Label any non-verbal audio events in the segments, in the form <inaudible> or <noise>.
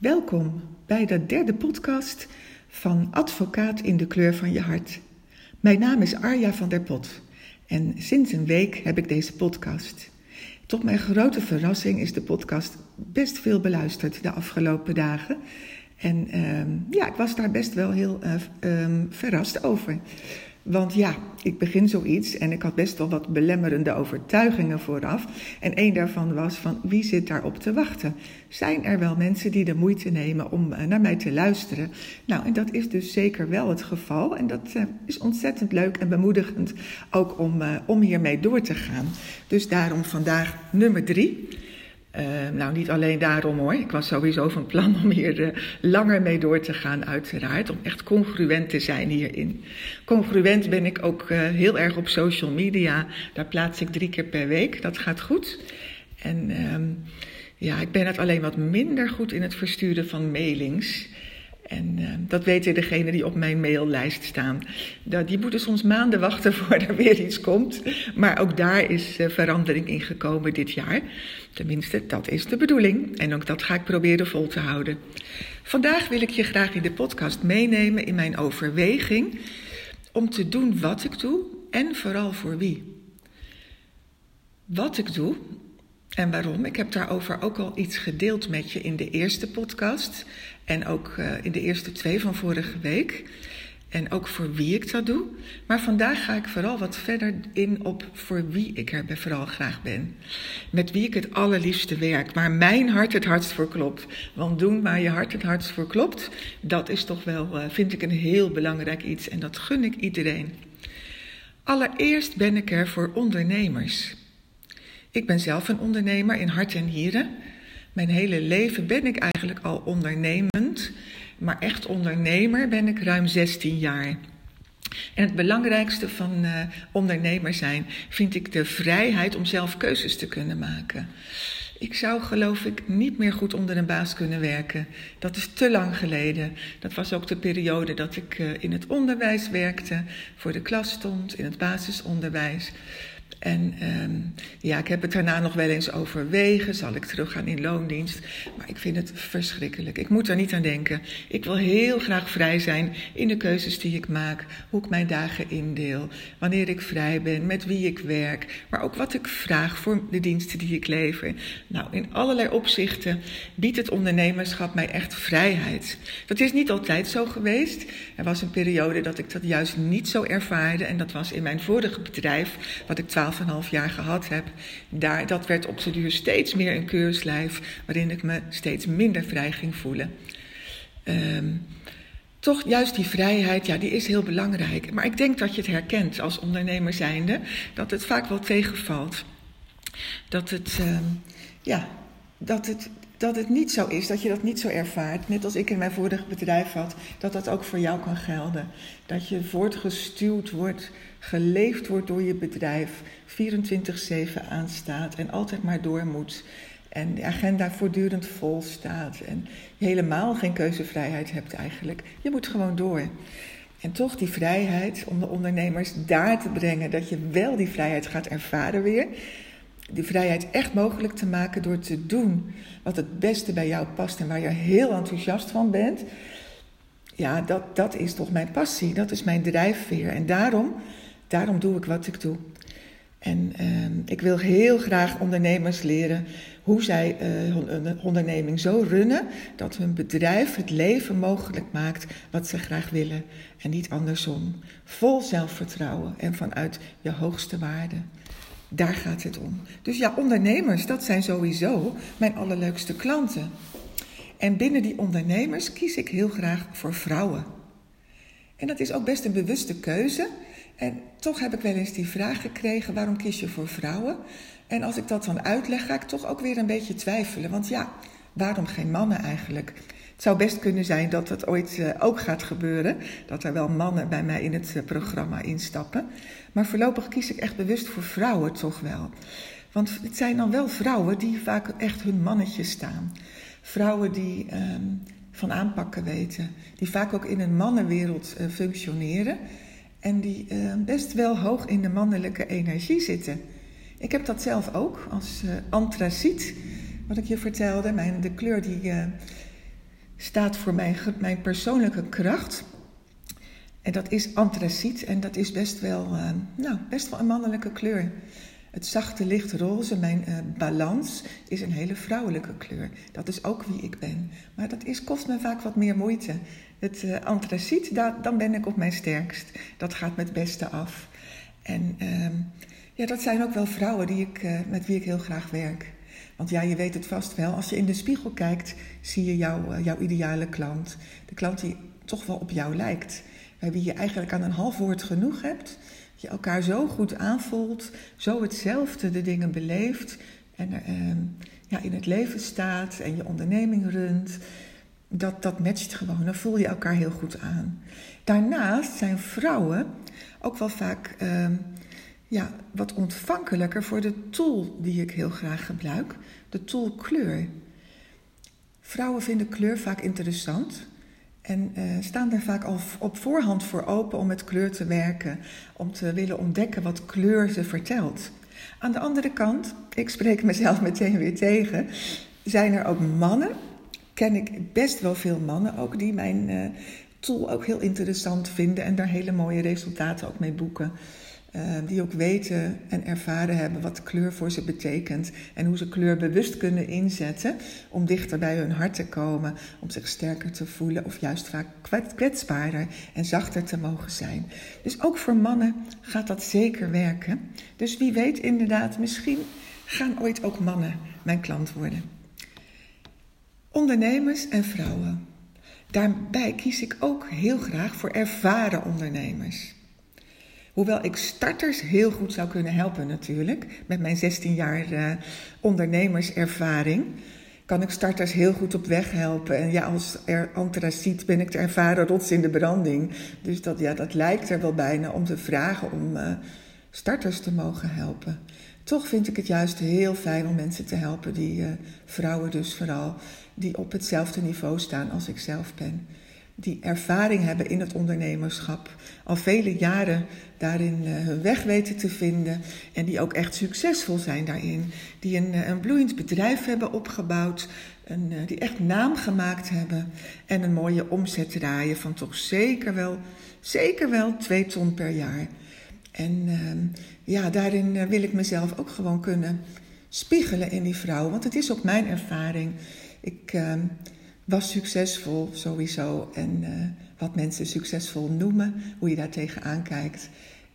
Welkom bij de derde podcast van Advocaat in de kleur van je hart. Mijn naam is Arja van der Pot en sinds een week heb ik deze podcast. Tot mijn grote verrassing is de podcast best veel beluisterd de afgelopen dagen. En ehm, ja, ik was daar best wel heel uh, um, verrast over. Want ja, ik begin zoiets en ik had best wel wat belemmerende overtuigingen vooraf. En één daarvan was van wie zit daarop te wachten? Zijn er wel mensen die de moeite nemen om uh, naar mij te luisteren? Nou, en dat is dus zeker wel het geval. En dat uh, is ontzettend leuk en bemoedigend ook om, uh, om hiermee door te gaan. Dus daarom vandaag nummer drie. Uh, nou, niet alleen daarom hoor. Ik was sowieso van plan om hier uh, langer mee door te gaan, uiteraard. Om echt congruent te zijn hierin. Congruent ben ik ook uh, heel erg op social media. Daar plaats ik drie keer per week. Dat gaat goed. En ja, ik ben het alleen wat minder goed in het versturen van mailings. En uh, dat weten degenen die op mijn maillijst staan. Dat, die moeten soms maanden wachten <laughs> voordat er weer iets komt. Maar ook daar is uh, verandering in gekomen dit jaar. Tenminste, dat is de bedoeling. En ook dat ga ik proberen vol te houden. Vandaag wil ik je graag in de podcast meenemen in mijn overweging om te doen wat ik doe en vooral voor wie. Wat ik doe en waarom. Ik heb daarover ook al iets gedeeld met je in de eerste podcast. En ook uh, in de eerste twee van vorige week. En ook voor wie ik dat doe. Maar vandaag ga ik vooral wat verder in op voor wie ik er vooral graag ben. Met wie ik het allerliefste werk. Waar mijn hart het hardst voor klopt. Want doen waar je hart het hardst voor klopt. Dat is toch wel, uh, vind ik, een heel belangrijk iets. En dat gun ik iedereen. Allereerst ben ik er voor ondernemers. Ik ben zelf een ondernemer in hart en nieren. Mijn hele leven ben ik eigenlijk al ondernemend, maar echt ondernemer ben ik ruim 16 jaar. En het belangrijkste van uh, ondernemer zijn vind ik de vrijheid om zelf keuzes te kunnen maken. Ik zou geloof ik niet meer goed onder een baas kunnen werken. Dat is te lang geleden. Dat was ook de periode dat ik uh, in het onderwijs werkte, voor de klas stond, in het basisonderwijs. En um, ja, ik heb het daarna nog wel eens overwegen. Zal ik teruggaan in loondienst? Maar ik vind het verschrikkelijk. Ik moet er niet aan denken. Ik wil heel graag vrij zijn in de keuzes die ik maak. Hoe ik mijn dagen indeel. Wanneer ik vrij ben. Met wie ik werk. Maar ook wat ik vraag voor de diensten die ik lever. Nou, in allerlei opzichten biedt het ondernemerschap mij echt vrijheid. Dat is niet altijd zo geweest. Er was een periode dat ik dat juist niet zo ervaarde. En dat was in mijn vorige bedrijf, wat ik 12 12,5 jaar gehad heb, daar, dat werd op de duur steeds meer een keurslijf waarin ik me steeds minder vrij ging voelen. Um, toch juist die vrijheid, ja, die is heel belangrijk. Maar ik denk dat je het herkent als ondernemer zijnde, dat het vaak wel tegenvalt. Dat het, um, ja, dat het, dat het niet zo is, dat je dat niet zo ervaart. Net als ik in mijn vorige bedrijf had, dat dat ook voor jou kan gelden. Dat je voortgestuwd wordt, geleefd wordt door je bedrijf, 24-7 aanstaat en altijd maar door moet. En de agenda voortdurend vol staat en helemaal geen keuzevrijheid hebt eigenlijk. Je moet gewoon door. En toch die vrijheid om de ondernemers daar te brengen, dat je wel die vrijheid gaat ervaren weer die vrijheid echt mogelijk te maken door te doen wat het beste bij jou past en waar je heel enthousiast van bent. Ja, dat, dat is toch mijn passie, dat is mijn drijfveer. En daarom, daarom doe ik wat ik doe. En uh, ik wil heel graag ondernemers leren hoe zij uh, een onderneming zo runnen dat hun bedrijf het leven mogelijk maakt wat ze graag willen en niet andersom. Vol zelfvertrouwen en vanuit je hoogste waarde. Daar gaat het om. Dus ja, ondernemers, dat zijn sowieso mijn allerleukste klanten. En binnen die ondernemers kies ik heel graag voor vrouwen. En dat is ook best een bewuste keuze. En toch heb ik wel eens die vraag gekregen: waarom kies je voor vrouwen? En als ik dat dan uitleg, ga ik toch ook weer een beetje twijfelen. Want ja, waarom geen mannen eigenlijk? Het zou best kunnen zijn dat het ooit uh, ook gaat gebeuren. Dat er wel mannen bij mij in het uh, programma instappen. Maar voorlopig kies ik echt bewust voor vrouwen toch wel. Want het zijn dan wel vrouwen die vaak echt hun mannetje staan. Vrouwen die um, van aanpakken weten. Die vaak ook in een mannenwereld uh, functioneren. En die best wel hoog in de mannelijke energie zitten. Ik heb dat zelf ook als antraciet. Wat ik je vertelde. Mijn, de kleur die staat voor mijn, mijn persoonlijke kracht. En dat is antraciet en dat is best wel, uh, nou, best wel een mannelijke kleur. Het zachte licht roze, mijn uh, balans, is een hele vrouwelijke kleur. Dat is ook wie ik ben. Maar dat is, kost me vaak wat meer moeite. Het uh, antraciet, daar, dan ben ik op mijn sterkst. Dat gaat me het beste af. En uh, ja, dat zijn ook wel vrouwen die ik, met wie ik heel graag werk. Want ja, je weet het vast wel. Als je in de spiegel kijkt, zie je jouw, jouw ideale klant. De klant die toch wel op jou lijkt. Bij wie je eigenlijk aan een half woord genoeg hebt je elkaar zo goed aanvoelt, zo hetzelfde de dingen beleeft en uh, ja, in het leven staat en je onderneming runt, dat, dat matcht gewoon. Dan voel je elkaar heel goed aan. Daarnaast zijn vrouwen ook wel vaak uh, ja, wat ontvankelijker voor de tool die ik heel graag gebruik, de tool kleur. Vrouwen vinden kleur vaak interessant. En uh, staan daar vaak al op voorhand voor open om met kleur te werken, om te willen ontdekken wat kleur ze vertelt. Aan de andere kant, ik spreek mezelf <laughs> meteen weer tegen, zijn er ook mannen, ken ik best wel veel mannen ook, die mijn uh, tool ook heel interessant vinden en daar hele mooie resultaten ook mee boeken. Uh, die ook weten en ervaren hebben wat kleur voor ze betekent. En hoe ze kleur bewust kunnen inzetten om dichter bij hun hart te komen. Om zich sterker te voelen of juist vaak kwetsbaarder en zachter te mogen zijn. Dus ook voor mannen gaat dat zeker werken. Dus wie weet inderdaad, misschien gaan ooit ook mannen mijn klant worden. Ondernemers en vrouwen. Daarbij kies ik ook heel graag voor ervaren ondernemers. Hoewel ik starters heel goed zou kunnen helpen natuurlijk. Met mijn 16 jaar uh, ondernemerservaring kan ik starters heel goed op weg helpen. En ja, als er antraciet ben ik te ervaren rots in de branding. Dus dat, ja, dat lijkt er wel bijna om te vragen om uh, starters te mogen helpen. Toch vind ik het juist heel fijn om mensen te helpen, die uh, vrouwen dus vooral, die op hetzelfde niveau staan als ik zelf ben die ervaring hebben in het ondernemerschap, al vele jaren daarin uh, hun weg weten te vinden en die ook echt succesvol zijn daarin, die een, uh, een bloeiend bedrijf hebben opgebouwd, uh, die echt naam gemaakt hebben en een mooie omzet draaien van toch zeker wel, zeker wel twee ton per jaar. En ehm, ja, daarin wil ik mezelf ook gewoon kunnen spiegelen in die vrouw, want het is ook mijn ervaring. Ik ehm, was succesvol sowieso. En uh, wat mensen succesvol noemen, hoe je daar tegenaan kijkt.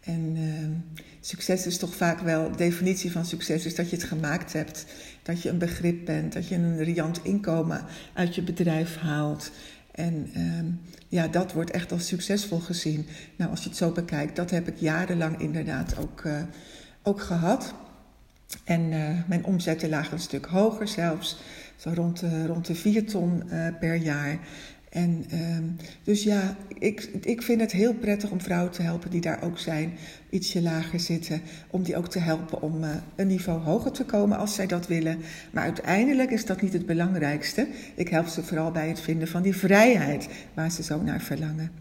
En uh, succes is toch vaak wel, de definitie van succes is dat je het gemaakt hebt. Dat je een begrip bent, dat je een riant inkomen uit je bedrijf haalt. En uh, ja, dat wordt echt als succesvol gezien. Nou, als je het zo bekijkt, dat heb ik jarenlang inderdaad ook, uh, ook gehad. En mijn omzetten lagen een stuk hoger zelfs. Zo rond de, rond de 4 ton uh, per jaar. En uh, dus ja, ik, ik vind het heel prettig om vrouwen te helpen die daar ook zijn, ietsje lager zitten. Om die ook te helpen om uh, een niveau hoger te komen als zij dat willen. Maar uiteindelijk is dat niet het belangrijkste. Ik help ze vooral bij het vinden van die vrijheid waar ze zo naar verlangen.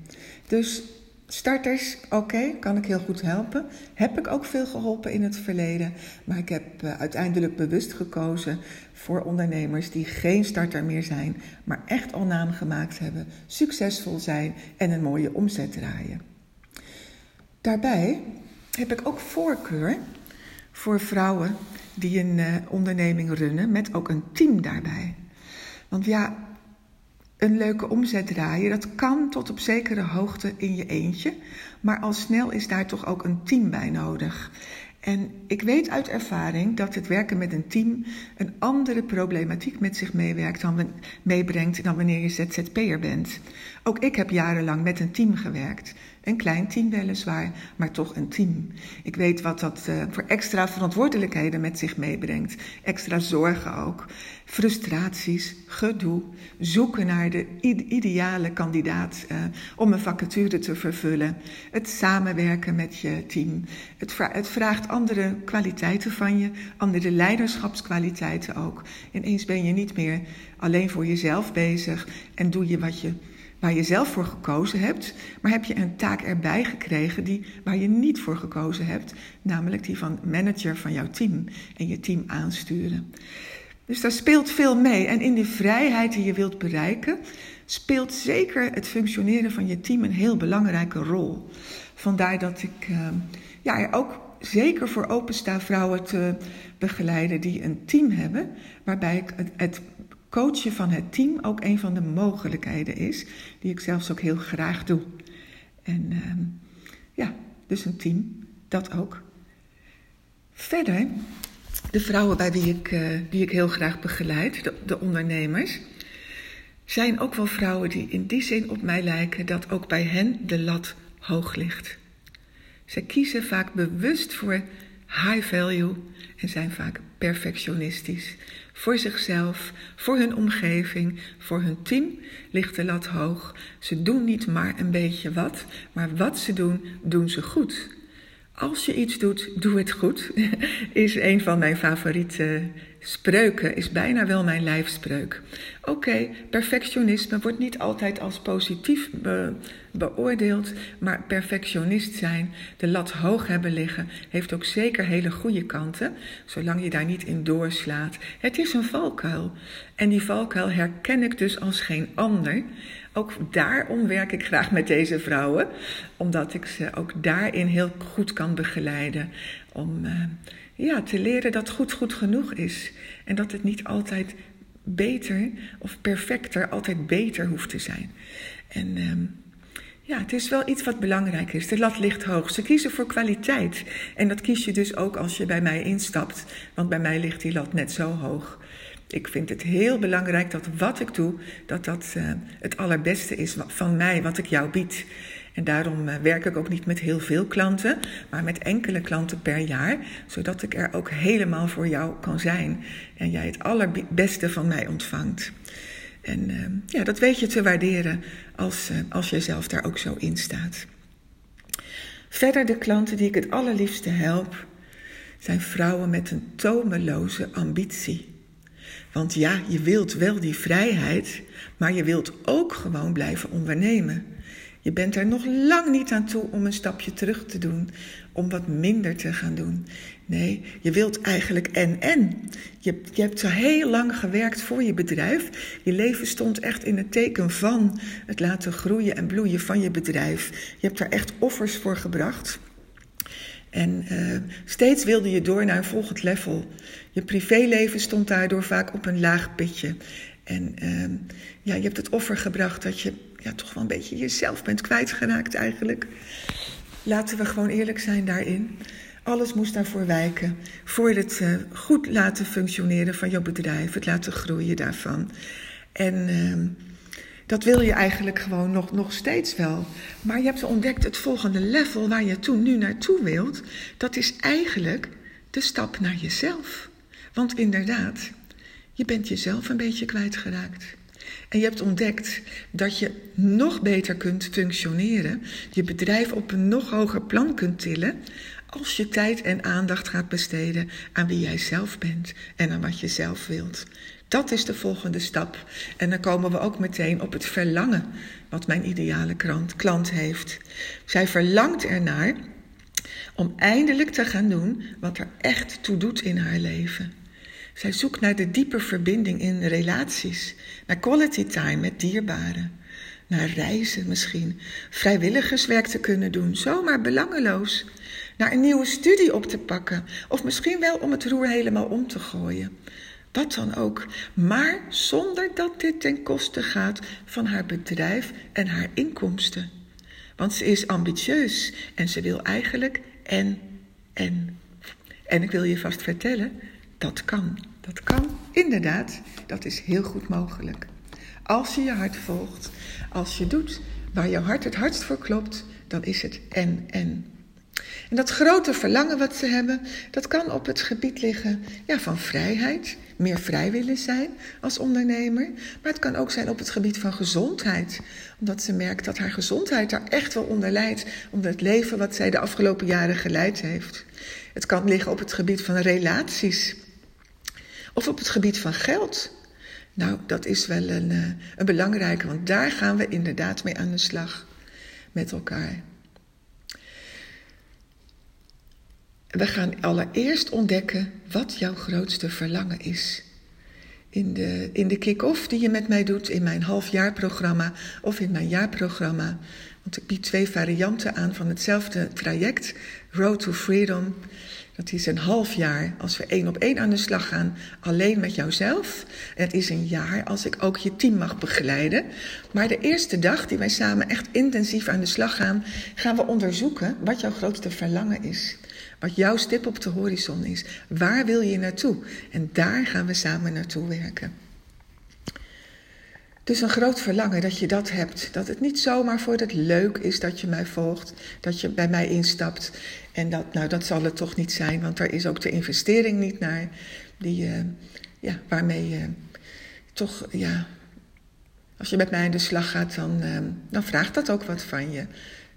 Dus Starters, oké, kan ik heel goed helpen. Heb ik ook veel geholpen in het verleden. Maar ik heb uh, uiteindelijk bewust gekozen voor ondernemers die geen starter meer zijn, maar echt al naam gemaakt hebben, succesvol zijn en een mooie omzet draaien. Daarbij heb ik ook voorkeur voor vrouwen die een uh, onderneming runnen met ook een team daarbij. Want ja, een leuke omzet draaien, dat kan tot op zekere hoogte in je eentje, maar al snel is daar toch ook een team bij nodig. En ik weet uit ervaring dat het werken met een team een andere problematiek met zich meewerkt dan, meebrengt dan wanneer je ZZP'er bent. Ook ik heb jarenlang met een team gewerkt. Een klein team weliswaar, maar toch een team. Ik weet wat dat uh, voor extra verantwoordelijkheden met zich meebrengt. Extra zorgen ook. Frustraties, gedoe, zoeken naar de ideale kandidaat uh, om een vacature te vervullen. Het samenwerken met je team. Het, het vraagt andere kwaliteiten van je, andere leiderschapskwaliteiten ook. Ineens ben je niet meer alleen voor jezelf bezig en doe je wat je waar je zelf voor gekozen hebt, maar heb je een taak erbij gekregen die, waar je niet voor gekozen hebt, namelijk die van manager van jouw team en je team aansturen. Dus daar speelt veel mee. En in die vrijheid die je wilt bereiken, speelt zeker het functioneren van je team een heel belangrijke rol. Vandaar dat ik uh, ja, er ook zeker voor opensta vrouwen te begeleiden die een team hebben, waarbij ik het, het coachen van het team ook een van de mogelijkheden is, die ik zelfs ook heel graag doe. En uh, ja, dus een team, dat ook. Verder, de vrouwen bij wie ik, uh, die ik heel graag begeleid, de, de ondernemers, zijn ook wel vrouwen die in die zin op mij lijken dat ook bij hen de lat hoog ligt. Ze kiezen vaak bewust voor high value en zijn vaak perfectionistisch. Voor zichzelf, voor hun omgeving, voor hun team ligt de lat hoog. Ze doen niet maar een beetje wat, maar wat ze doen, doen ze goed. Als je iets doet, doe het goed, <laughs> is een van mijn favoriete spreuken, is bijna wel mijn lijfspreuk. Oké, perfectionisme wordt niet altijd als positief be beoordeeld, maar perfectionist zijn, de lat hoog hebben liggen, heeft ook zeker hele goede kanten, zolang je daar niet in doorslaat. Het is een valkuil en die valkuil herken ik dus als geen ander. Ook daarom werk ik graag met deze vrouwen, omdat ik ze ook daarin heel goed kan begeleiden. Om uh, ja, te leren dat goed goed genoeg is. En dat het niet altijd beter of perfecter, altijd beter hoeft te zijn. En uh, ja, het is wel iets wat belangrijk is. De lat ligt hoog. Ze kiezen voor kwaliteit. En dat kies je dus ook als je bij mij instapt. Want bij mij ligt die lat net zo hoog. Ik vind het heel belangrijk dat wat ik doe, dat dat uh, het allerbeste is van mij, wat ik jou bied. En daarom uh, werk ik ook niet met heel veel klanten, maar met enkele klanten per jaar, zodat ik er ook helemaal voor jou kan zijn en jij het allerbeste van mij ontvangt. En uh, ja, dat weet je te waarderen als, als je zelf daar ook zo in staat. Verder de klanten die ik het allerliefste help, zijn vrouwen met een tomeloze ambitie. Want ja, je wilt wel die vrijheid, maar je wilt ook gewoon blijven ondernemen. Je bent er nog lang niet aan toe om een stapje terug te doen, om wat minder te gaan doen. Nee, je wilt eigenlijk en en. Je, je hebt zo heel lang gewerkt voor je bedrijf. Je leven stond echt in het teken van het laten groeien en bloeien van je bedrijf. Je hebt daar echt offers voor gebracht. En uh, steeds wilde je door naar een volgend level. Je privéleven stond daardoor vaak op een laag pitje. En uh, ja, je hebt het offer gebracht dat je ja, toch wel een beetje jezelf bent kwijtgeraakt eigenlijk. Laten we gewoon eerlijk zijn daarin. Alles moest daarvoor wijken. Voor het uh, goed laten functioneren van jouw bedrijf, het laten groeien daarvan. En uh, dat wil je eigenlijk gewoon nog, nog steeds wel. Maar je hebt ontdekt het volgende level waar je toen nu naartoe wilt. Dat is eigenlijk de stap naar jezelf. Want inderdaad, je bent jezelf een beetje kwijtgeraakt. En je hebt ontdekt dat je nog beter kunt functioneren, je bedrijf op een nog hoger plan kunt tillen, als je tijd en aandacht gaat besteden aan wie jij zelf bent en aan wat je zelf wilt. Dat is de volgende stap. En dan komen we ook meteen op het verlangen wat mijn ideale klant, heeft. Zij verlangt ernaar om eindelijk te gaan doen wat er echt toe doet in haar leven. Zij zoekt naar de diepe verbinding in relaties, naar quality time met dierbaren, naar reizen misschien, vrijwilligerswerk te kunnen doen, zomaar belangeloos, naar een nieuwe studie op te pakken of misschien wel om het roer helemaal om te gooien. Wat dan ook, maar zonder dat dit ten koste gaat van haar bedrijf en haar inkomsten. Want ze is ambitieus en ze wil eigenlijk en, en. En ik wil je vast vertellen, dat kan. Dat kan, inderdaad, dat is heel goed mogelijk. Als je je hart volgt, als je doet waar je hart het hardst voor klopt, dan is het en, en. En dat grote verlangen wat ze hebben, dat kan op het gebied liggen ja, van vrijheid, meer vrij willen zijn als ondernemer. Maar het kan ook zijn op het gebied van gezondheid. Omdat ze merkt dat haar gezondheid daar echt wel onder leidt. Onder het leven wat zij de afgelopen jaren geleid heeft. Het kan liggen op het gebied van relaties. Of op het gebied van geld. Nou, dat is wel een, eh, een belangrijke, want daar gaan we inderdaad mee aan de slag met elkaar. We gaan allereerst ontdekken wat jouw grootste verlangen is. in de, in de kick-off die je met mij doet in mijn halfjaarprogramma of in mijn jaarprogramma. Want ik bied twee varianten aan van hetzelfde traject, Road to Freedom. Dat is een half jaar als we één op één aan de slag gaan, alleen met jouzelf. En het is een jaar als ik ook je team mag begeleiden. Maar de eerste dag die wij samen echt intensief aan de slag gaan, gaan we onderzoeken wat jouw grootste verlangen is. Wat jouw stip op de horizon is. Waar wil je naartoe? En daar gaan we samen naartoe werken. Dus een groot verlangen dat je dat hebt. Dat het niet zomaar voor het leuk is dat je mij volgt, dat je bij mij instapt. En dat, nou, dat zal het toch niet zijn, want daar is ook de investering niet naar. Die, uh, ja, waarmee je toch, ja, als je met mij aan de slag gaat, dan, uh, dan vraagt dat ook wat van je.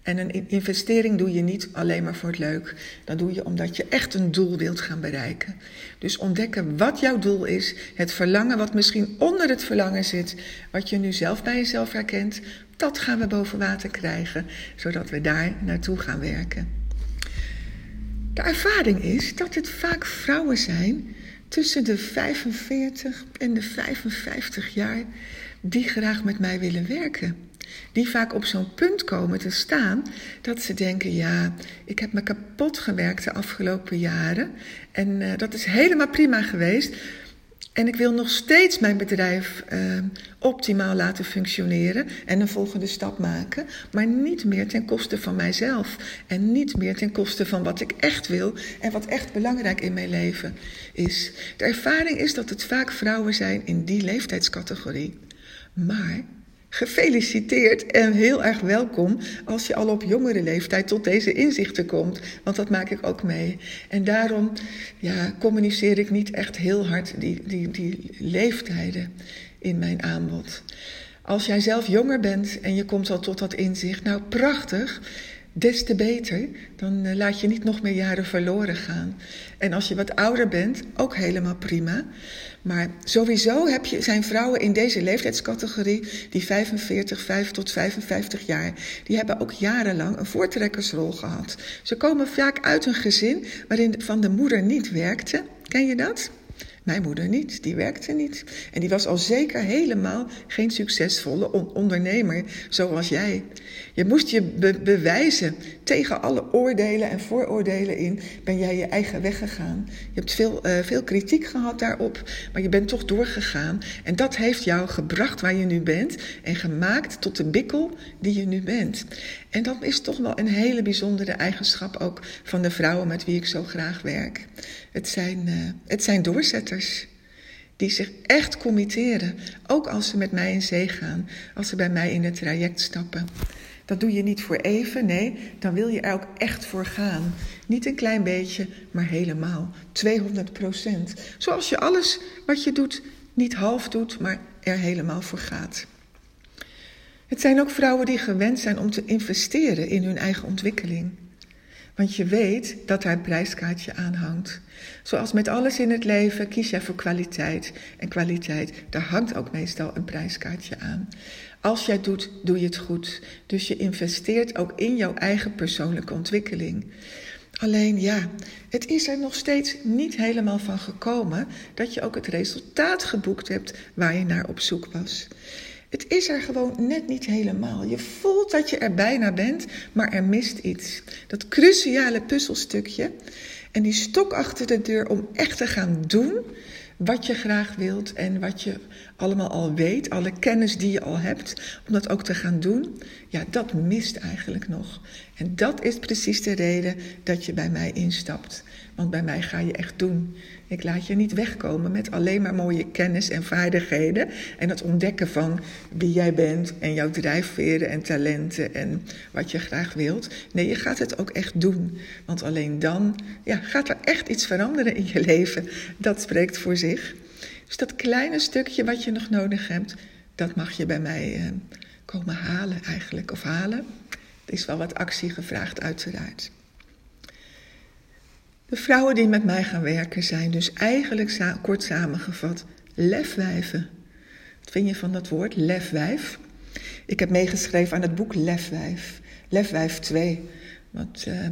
En een investering doe je niet alleen maar voor het leuk. Dat doe je omdat je echt een doel wilt gaan bereiken. Dus ontdekken wat jouw doel is. Het verlangen wat misschien onder het verlangen zit. Wat je nu zelf bij jezelf herkent. Dat gaan we boven water krijgen. Zodat we daar naartoe gaan werken. De ervaring is dat het vaak vrouwen zijn tussen de 45 en de 55 jaar die graag met mij willen werken die vaak op zo'n punt komen te staan dat ze denken: ja, ik heb me kapot gewerkt de afgelopen jaren en uh, dat is helemaal prima geweest. En ik wil nog steeds mijn bedrijf uh, optimaal laten functioneren en een volgende stap maken, maar niet meer ten koste van mijzelf en niet meer ten koste van wat ik echt wil en wat echt belangrijk in mijn leven is. De ervaring is dat het vaak vrouwen zijn in die leeftijdscategorie. Maar Gefeliciteerd en heel erg welkom als je al op jongere leeftijd tot deze inzichten komt, want dat maak ik ook mee. En daarom ja, communiceer ik niet echt heel hard die, die, die leeftijden in mijn aanbod. Als jij zelf jonger bent en je komt al tot dat inzicht, nou prachtig des te beter. Dan eh, laat je niet nog meer jaren verloren gaan. En als je wat ouder bent, ook helemaal prima. Maar sowieso heb je, zijn vrouwen in deze leeftijdscategorie, die 45, 5 tot 55 jaar, die hebben ook jarenlang een voortrekkersrol gehad. Ze komen vaak uit een gezin waarin van de moeder niet werkte. Ken je dat? Mijn moeder niet, die werkte niet. En die was al zeker helemaal geen succesvolle ondernemer zoals jij. Je moest je bewijzen. Tegen alle oordelen en vooroordelen in ben jij je eigen weg gegaan. Je hebt veel, uh, veel kritiek gehad daarop, maar je bent toch doorgegaan. En dat heeft jou gebracht waar je nu bent en gemaakt tot de bikkel die je nu bent. En dat is toch wel een hele bijzondere eigenschap ook van de vrouwen met wie ik zo graag werk. Het zijn, uh, het zijn doorzetters die zich echt committeren, ook als ze met mij in zee gaan, als ze bij mij in het traject stappen. Dat doe je niet voor even, nee, dan wil je er ook echt voor gaan. Niet een klein beetje, maar helemaal. 200 procent. Zoals je alles wat je doet niet half doet, maar er helemaal voor gaat. Het zijn ook vrouwen die gewend zijn om te investeren in hun eigen ontwikkeling. Want je weet dat daar een prijskaartje aan hangt. Zoals met alles in het leven kies jij voor kwaliteit. En kwaliteit, daar hangt ook meestal een prijskaartje aan. Als jij doet, doe je het goed. Dus je investeert ook in jouw eigen persoonlijke ontwikkeling. Alleen ja, het is er nog steeds niet helemaal van gekomen dat je ook het resultaat geboekt hebt waar je naar op zoek was. Het is er gewoon net niet helemaal. Je voelt dat je er bijna bent, maar er mist iets. Dat cruciale puzzelstukje en die stok achter de deur om echt te gaan doen wat je graag wilt en wat je allemaal al weet, alle kennis die je al hebt, om dat ook te gaan doen, ja, dat mist eigenlijk nog. En dat is precies de reden dat je bij mij instapt. Want bij mij ga je echt doen. Ik laat je niet wegkomen met alleen maar mooie kennis en vaardigheden en het ontdekken van wie jij bent en jouw drijfveren en talenten en wat je graag wilt. Nee, je gaat het ook echt doen. Want alleen dan ja, gaat er echt iets veranderen in je leven. Dat spreekt voor zich. Dus dat kleine stukje wat je nog nodig hebt, dat mag je bij mij eh, komen halen eigenlijk. Of halen. Er is wel wat actie gevraagd, uiteraard. De vrouwen die met mij gaan werken zijn dus eigenlijk kort samengevat lefwijven. Wat vind je van dat woord, lefwijf? Ik heb meegeschreven aan het boek Lefwijf. Lefwijf 2. Wat uh,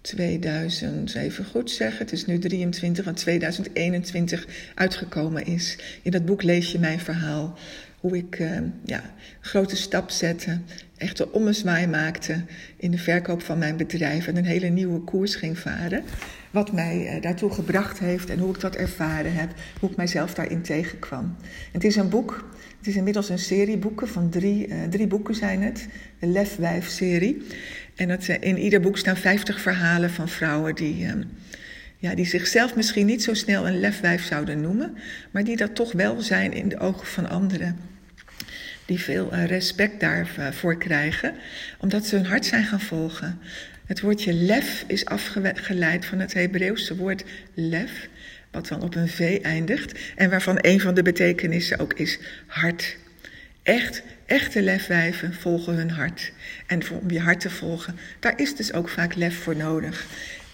2000, even goed zeggen, het is nu 23 en 2021 uitgekomen is. In dat boek lees je mijn verhaal. Hoe ik uh, ja, een grote stap zette, echt een ommezwaai maakte in de verkoop van mijn bedrijf en een hele nieuwe koers ging varen. Wat mij uh, daartoe gebracht heeft en hoe ik dat ervaren heb, hoe ik mijzelf daarin tegenkwam. Het is een boek, het is inmiddels een serie boeken van drie, uh, drie boeken zijn het, de Lefwijf-serie. En het, in ieder boek staan 50 verhalen van vrouwen die, uh, ja, die zichzelf misschien niet zo snel een lefwijf zouden noemen, maar die dat toch wel zijn in de ogen van anderen. Die veel uh, respect daarvoor krijgen, omdat ze hun hart zijn gaan volgen. Het woordje lef is afgeleid van het Hebreeuwse woord lef, wat dan op een V eindigt en waarvan een van de betekenissen ook is hart. Echt, echte lefwijven volgen hun hart. En om je hart te volgen, daar is dus ook vaak lef voor nodig.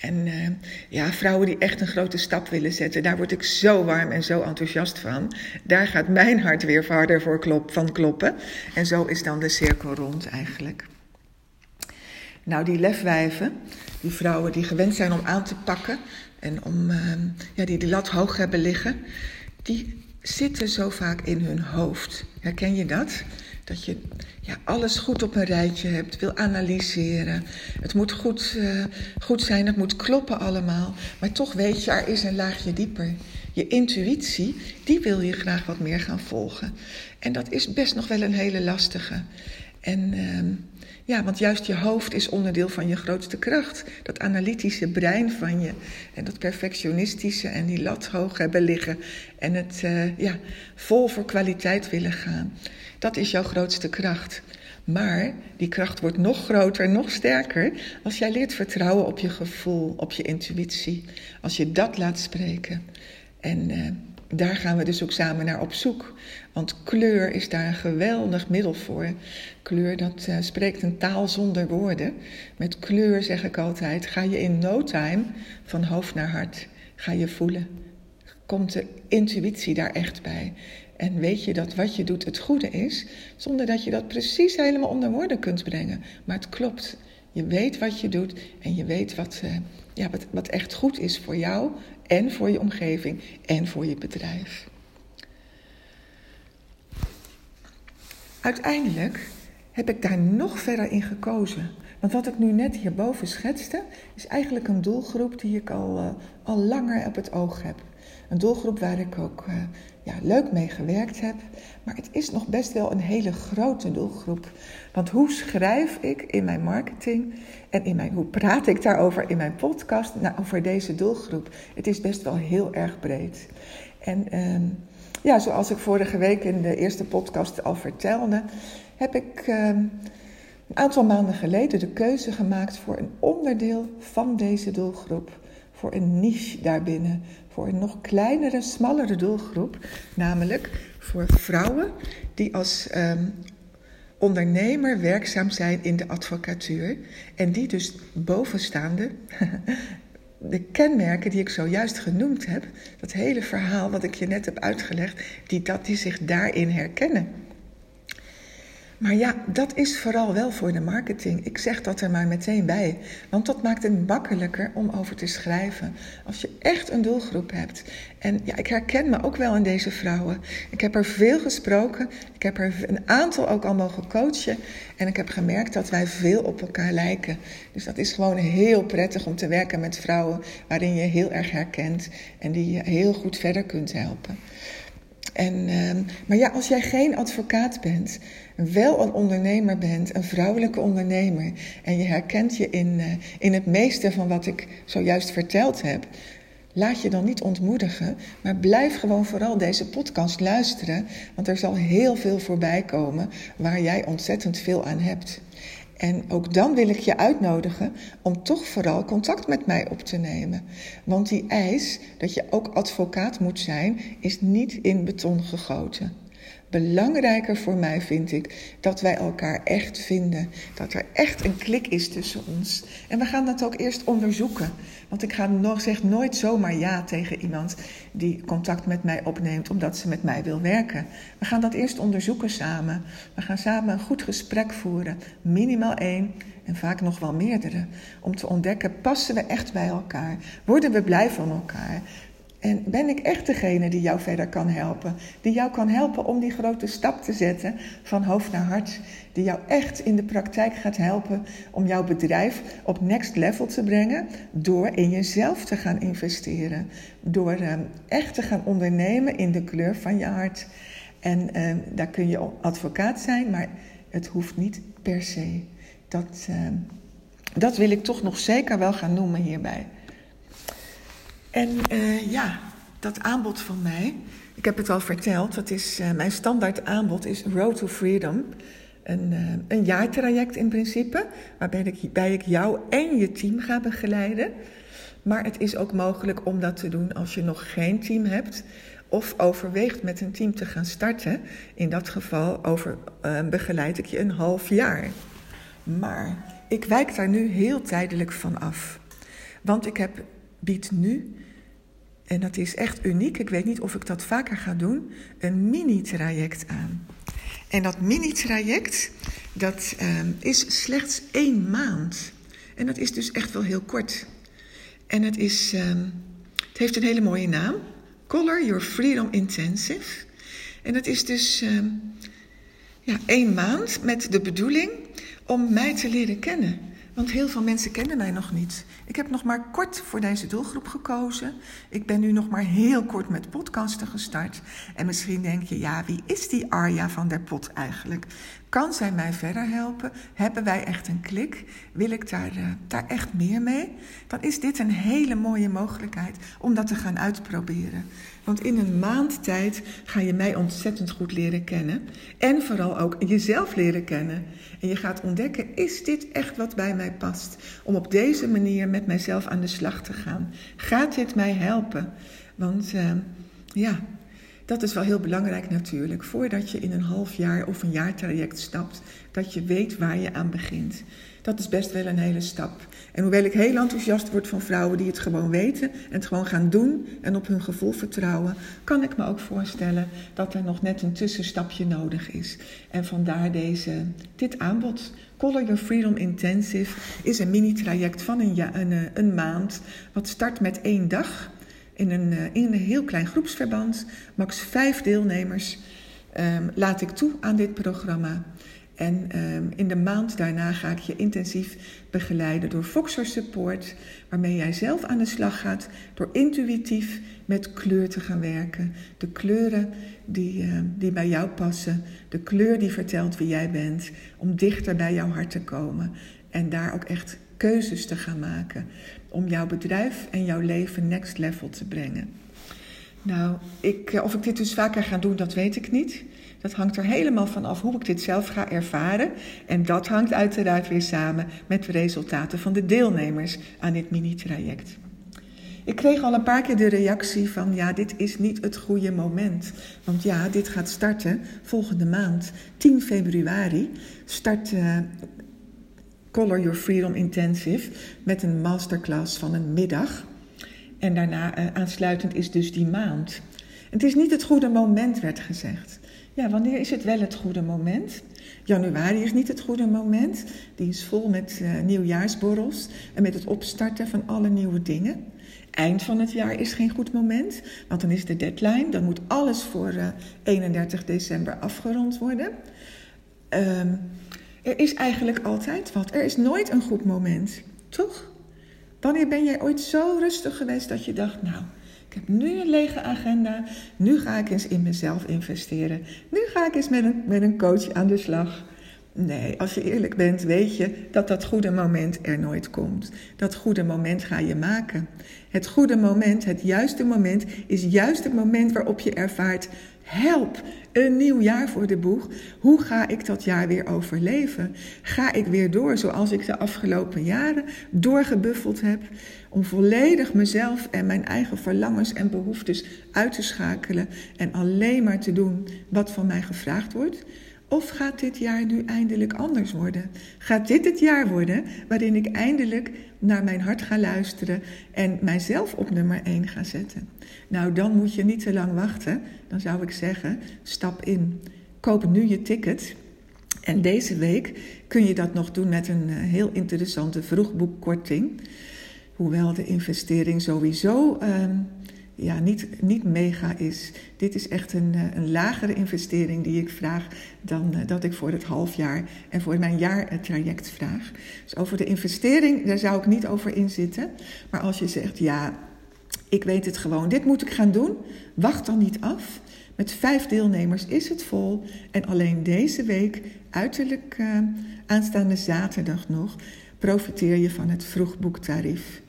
En uh, ja, vrouwen die echt een grote stap willen zetten, daar word ik zo warm en zo enthousiast van. Daar gaat mijn hart weer harder voor klop, van kloppen. En zo is dan de cirkel rond eigenlijk. Nou, die lefwijven, die vrouwen die gewend zijn om aan te pakken en om, uh, ja, die die lat hoog hebben liggen, die zitten zo vaak in hun hoofd. Herken je dat? Dat je ja, alles goed op een rijtje hebt, wil analyseren. Het moet goed, uh, goed zijn, het moet kloppen allemaal. Maar toch weet je, er is een laagje dieper. Je intuïtie, die wil je graag wat meer gaan volgen. En dat is best nog wel een hele lastige. En uh, ja, want juist je hoofd is onderdeel van je grootste kracht. Dat analytische brein van je. En dat perfectionistische en die lat hoog hebben liggen. En het uh, ja, vol voor kwaliteit willen gaan. Dat is jouw grootste kracht. Maar die kracht wordt nog groter, nog sterker als jij leert vertrouwen op je gevoel, op je intuïtie. Als je dat laat spreken. En uh, daar gaan we dus ook samen naar op zoek. Want kleur is daar een geweldig middel voor. Kleur, dat uh, spreekt een taal zonder woorden. Met kleur, zeg ik altijd, ga je in no time van hoofd naar hart. Ga je voelen. Komt de intuïtie daar echt bij. En weet je dat wat je doet het goede is, zonder dat je dat precies helemaal onder woorden kunt brengen. Maar het klopt. Je weet wat je doet en je weet wat, uh, ja, wat, wat echt goed is voor jou en voor je omgeving en voor je bedrijf. Uiteindelijk heb ik daar nog verder in gekozen. Want wat ik nu net hierboven schetste, is eigenlijk een doelgroep die ik al, uh, al langer op het oog heb. Een doelgroep waar ik ook uh, ja, leuk mee gewerkt heb. Maar het is nog best wel een hele grote doelgroep. Want hoe schrijf ik in mijn marketing en in mijn, hoe praat ik daarover in mijn podcast nou, over deze doelgroep? Het is best wel heel erg breed. En uh, ja, zoals ik vorige week in de eerste podcast al vertelde, heb ik uh, een aantal maanden geleden de keuze gemaakt voor een onderdeel van deze doelgroep. Voor een niche daarbinnen, voor een nog kleinere, smallere doelgroep, namelijk voor vrouwen die als um, ondernemer werkzaam zijn in de advocatuur en die dus bovenstaande <laughs> de kenmerken die ik zojuist genoemd heb, dat hele verhaal wat ik je net heb uitgelegd, die, dat die zich daarin herkennen. Maar ja, dat is vooral wel voor de marketing. Ik zeg dat er maar meteen bij. Want dat maakt het makkelijker om over te schrijven. Als je echt een doelgroep hebt. En ja, ik herken me ook wel in deze vrouwen. Ik heb er veel gesproken. Ik heb er een aantal ook al mogen coachen. En ik heb gemerkt dat wij veel op elkaar lijken. Dus dat is gewoon heel prettig om te werken met vrouwen waarin je heel erg herkent. En die je heel goed verder kunt helpen. En, uh, maar ja, als jij geen advocaat bent, wel een ondernemer bent, een vrouwelijke ondernemer, en je herkent je in, uh, in het meeste van wat ik zojuist verteld heb, laat je dan niet ontmoedigen, maar blijf gewoon vooral deze podcast luisteren, want er zal heel veel voorbij komen waar jij ontzettend veel aan hebt. En ook dan wil ik je uitnodigen om toch vooral contact met mij op te nemen. Want die eis dat je ook advocaat moet zijn, is niet in beton gegoten. Belangrijker voor mij vind ik dat wij elkaar echt vinden. Dat er echt een klik is tussen ons. En we gaan dat ook eerst onderzoeken. Want ik ga nog, zeg nooit zomaar ja tegen iemand die contact met mij opneemt omdat ze met mij wil werken. We gaan dat eerst onderzoeken samen. We gaan samen een goed gesprek voeren. Minimaal één en vaak nog wel meerdere. Om te ontdekken, passen we echt bij elkaar? Worden we blij van elkaar? En ben ik echt degene die jou verder kan helpen? Die jou kan helpen om die grote stap te zetten van hoofd naar hart. Die jou echt in de praktijk gaat helpen om jouw bedrijf op next level te brengen. Door in jezelf te gaan investeren. Door ehm, echt te gaan ondernemen in de kleur van je hart. En ehm, daar kun je advocaat zijn, maar het hoeft niet per se. Dat, ehm, dat wil ik toch nog zeker wel gaan noemen hierbij. En uh, ja, dat aanbod van mij, ik heb het al verteld, dat is, uh, mijn standaard aanbod is Road to Freedom. Een, uh, een jaartraject in principe, waarbij ik, waarbij ik jou en je team ga begeleiden. Maar het is ook mogelijk om dat te doen als je nog geen team hebt of overweegt met een team te gaan starten. In dat geval over, begeleid ik je een half jaar. Maar ik wijk daar nu heel tijdelijk van af. Want ik heb, bied nu en dat is echt uniek, ik weet niet of ik dat vaker ga doen, een mini-traject aan. En dat mini-traject, dat uh, is slechts één maand. En dat is dus echt wel heel kort. En het, is, uh, het heeft een hele mooie naam. Color Your Freedom Intensive. En dat is dus uh, ja, één maand met de bedoeling om mij te leren kennen. Want heel veel mensen kennen mij nog niet. Ik heb nog maar kort voor deze doelgroep gekozen. Ik ben nu nog maar heel kort met podcasten gestart. En misschien denk je, ja, wie is die Arja van der Pot eigenlijk? Kan zij mij verder helpen? Hebben wij echt een klik? Wil ik daar, uh, daar echt meer mee? Dan is dit een hele mooie mogelijkheid om dat te gaan uitproberen. Want in een maand tijd ga je mij ontzettend goed leren kennen. En vooral ook jezelf leren kennen. En je gaat ontdekken, is dit echt wat bij mij past? Om op deze manier met mijzelf aan de slag te gaan. Gaat dit mij helpen? Want uh, ja, dat is wel heel belangrijk natuurlijk. Voordat je in een half jaar of een jaartraject stapt, dat je weet waar je aan begint. Dat is best wel een hele stap. En hoewel ik heel enthousiast word van vrouwen die het gewoon weten en het gewoon gaan doen en op hun gevoel vertrouwen, kan ik me ook voorstellen dat er nog net een tussenstapje nodig is. En vandaar deze, dit aanbod. Color Your Freedom Intensive is een mini-traject van een, eh, een maand, wat start met één dag in een, eh, in een heel klein groepsverband. Max vijf deelnemers um, laat ik toe aan dit programma. En um, in de maand daarna ga ik je intensief begeleiden door Foxer Support, waarmee jij zelf aan de slag gaat door intuïtief met kleur te gaan werken. De kleuren die, uh, die bij jou passen, de kleur die vertelt wie jij bent, om dichter bij jouw hart te komen en daar ook echt keuzes te gaan maken om jouw bedrijf en jouw leven next level te brengen. Nou, ik, eh, of ik dit dus vaker ga doen, dat weet ik niet. Dat hangt er helemaal van af hoe ik dit zelf ga ervaren. En dat hangt uiteraard weer samen met de resultaten van de deelnemers aan dit mini-traject. Ik kreeg al een paar keer de reactie van ja, dit is niet het goede moment. Want ja, dit gaat starten volgende maand, 10 februari, start uh, Color Your Freedom Intensive met een masterclass van een middag. En daarna uh, aansluitend is dus die maand. Het is niet het goede moment, werd gezegd. Ja, wanneer is het wel het goede moment? Januari is niet het goede moment. Die is vol met uh, nieuwjaarsborrels en met het opstarten van alle nieuwe dingen. Eind van het jaar is geen goed moment, want dan is de deadline. Dan moet alles voor uh, 31 december afgerond worden. Um, er is eigenlijk altijd wat. Er is nooit een goed moment, toch? Wanneer ben jij ooit zo rustig geweest dat je dacht, nou, ik heb nu een lege agenda, nu ga ik eens in mezelf investeren. Nu ga ik eens met een, met een coach aan de slag. Nee, als je eerlijk bent, weet je dat dat goede moment er nooit komt. Dat goede moment ga je maken. Het goede moment, het juiste moment, is juist het moment waarop je ervaart: help, een nieuw jaar voor de boeg. Hoe ga ik dat jaar weer overleven? Ga ik weer door zoals ik de afgelopen jaren doorgebuffeld heb? Om volledig mezelf en mijn eigen verlangens en behoeftes uit te schakelen en alleen maar te doen wat van mij gevraagd wordt? Of gaat dit jaar nu eindelijk anders worden? Gaat dit het jaar worden waarin ik eindelijk naar mijn hart ga luisteren en mijzelf op nummer 1 ga zetten? Nou, dan moet je niet te lang wachten. Dan zou ik zeggen, stap in. Koop nu je ticket. En deze week kun je dat nog doen met een eh, heel interessante vroegboekkorting. Hoewel de investering sowieso ehm, ja, niet, niet mega is. Dit is echt een, eh, een lagere investering die ik vraag dan uh, dat ik voor het halfjaar en voor mijn jaartraject vraag. Dus over de investering, daar zou ik niet over inzitten. Maar als je zegt, ja, ik weet het gewoon, dit moet ik gaan doen, wacht dan niet af. Met vijf deelnemers is het vol en alleen deze week, uiterlijk aanstaande zaterdag nog, profiteer je van het vroegboektarief.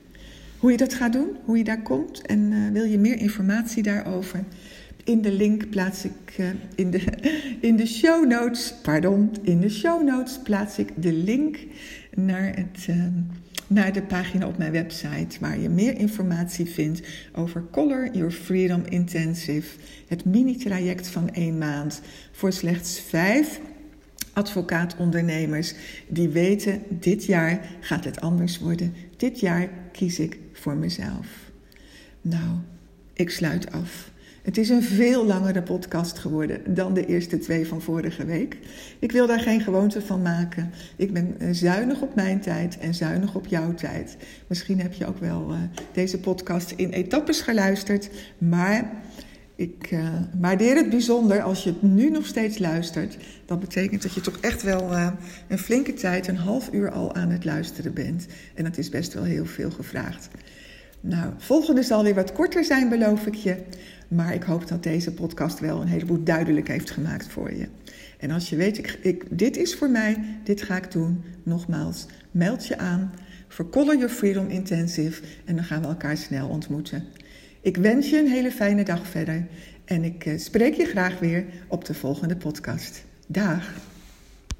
Hoe je dat gaat doen, hoe je daar komt en uh, wil je meer informatie daarover? In de link plaats ik uh, in, de, <laughs> in de show notes, pardon, in de show notes plaats ik de link naar, het, uh, naar de pagina op mijn website waar je meer informatie vindt over Color Your Freedom Intensive, het mini-traject van één maand voor slechts vijf advocaatondernemers die weten: dit jaar gaat het anders worden. Dit jaar kies ik voor mezelf. Nou, ik sluit af. Het is een veel langere podcast geworden dan de eerste twee van vorige week. Ik wil daar geen gewoonte van maken. Ik ben zuinig op mijn tijd en zuinig op jouw tijd. Misschien heb je ook wel uh, deze podcast in etappes geluisterd, maar ik uh, waardeer het bijzonder als je het nu nog steeds luistert. Dat betekent dat je toch echt wel een flinke tijd, een half uur al aan het luisteren bent. En dat is best wel heel veel gevraagd. Nou, volgende zal weer wat korter zijn, beloof ik je. Maar ik hoop dat deze podcast wel een heleboel duidelijk heeft gemaakt voor je. En als je weet, ik, ik, dit is voor mij, dit ga ik doen. Nogmaals, meld je aan voor Color Your Freedom Intensive en dan gaan we elkaar snel ontmoeten. Ik wens je een hele fijne dag verder en ik eh, spreek je graag weer op de volgende podcast. Dag!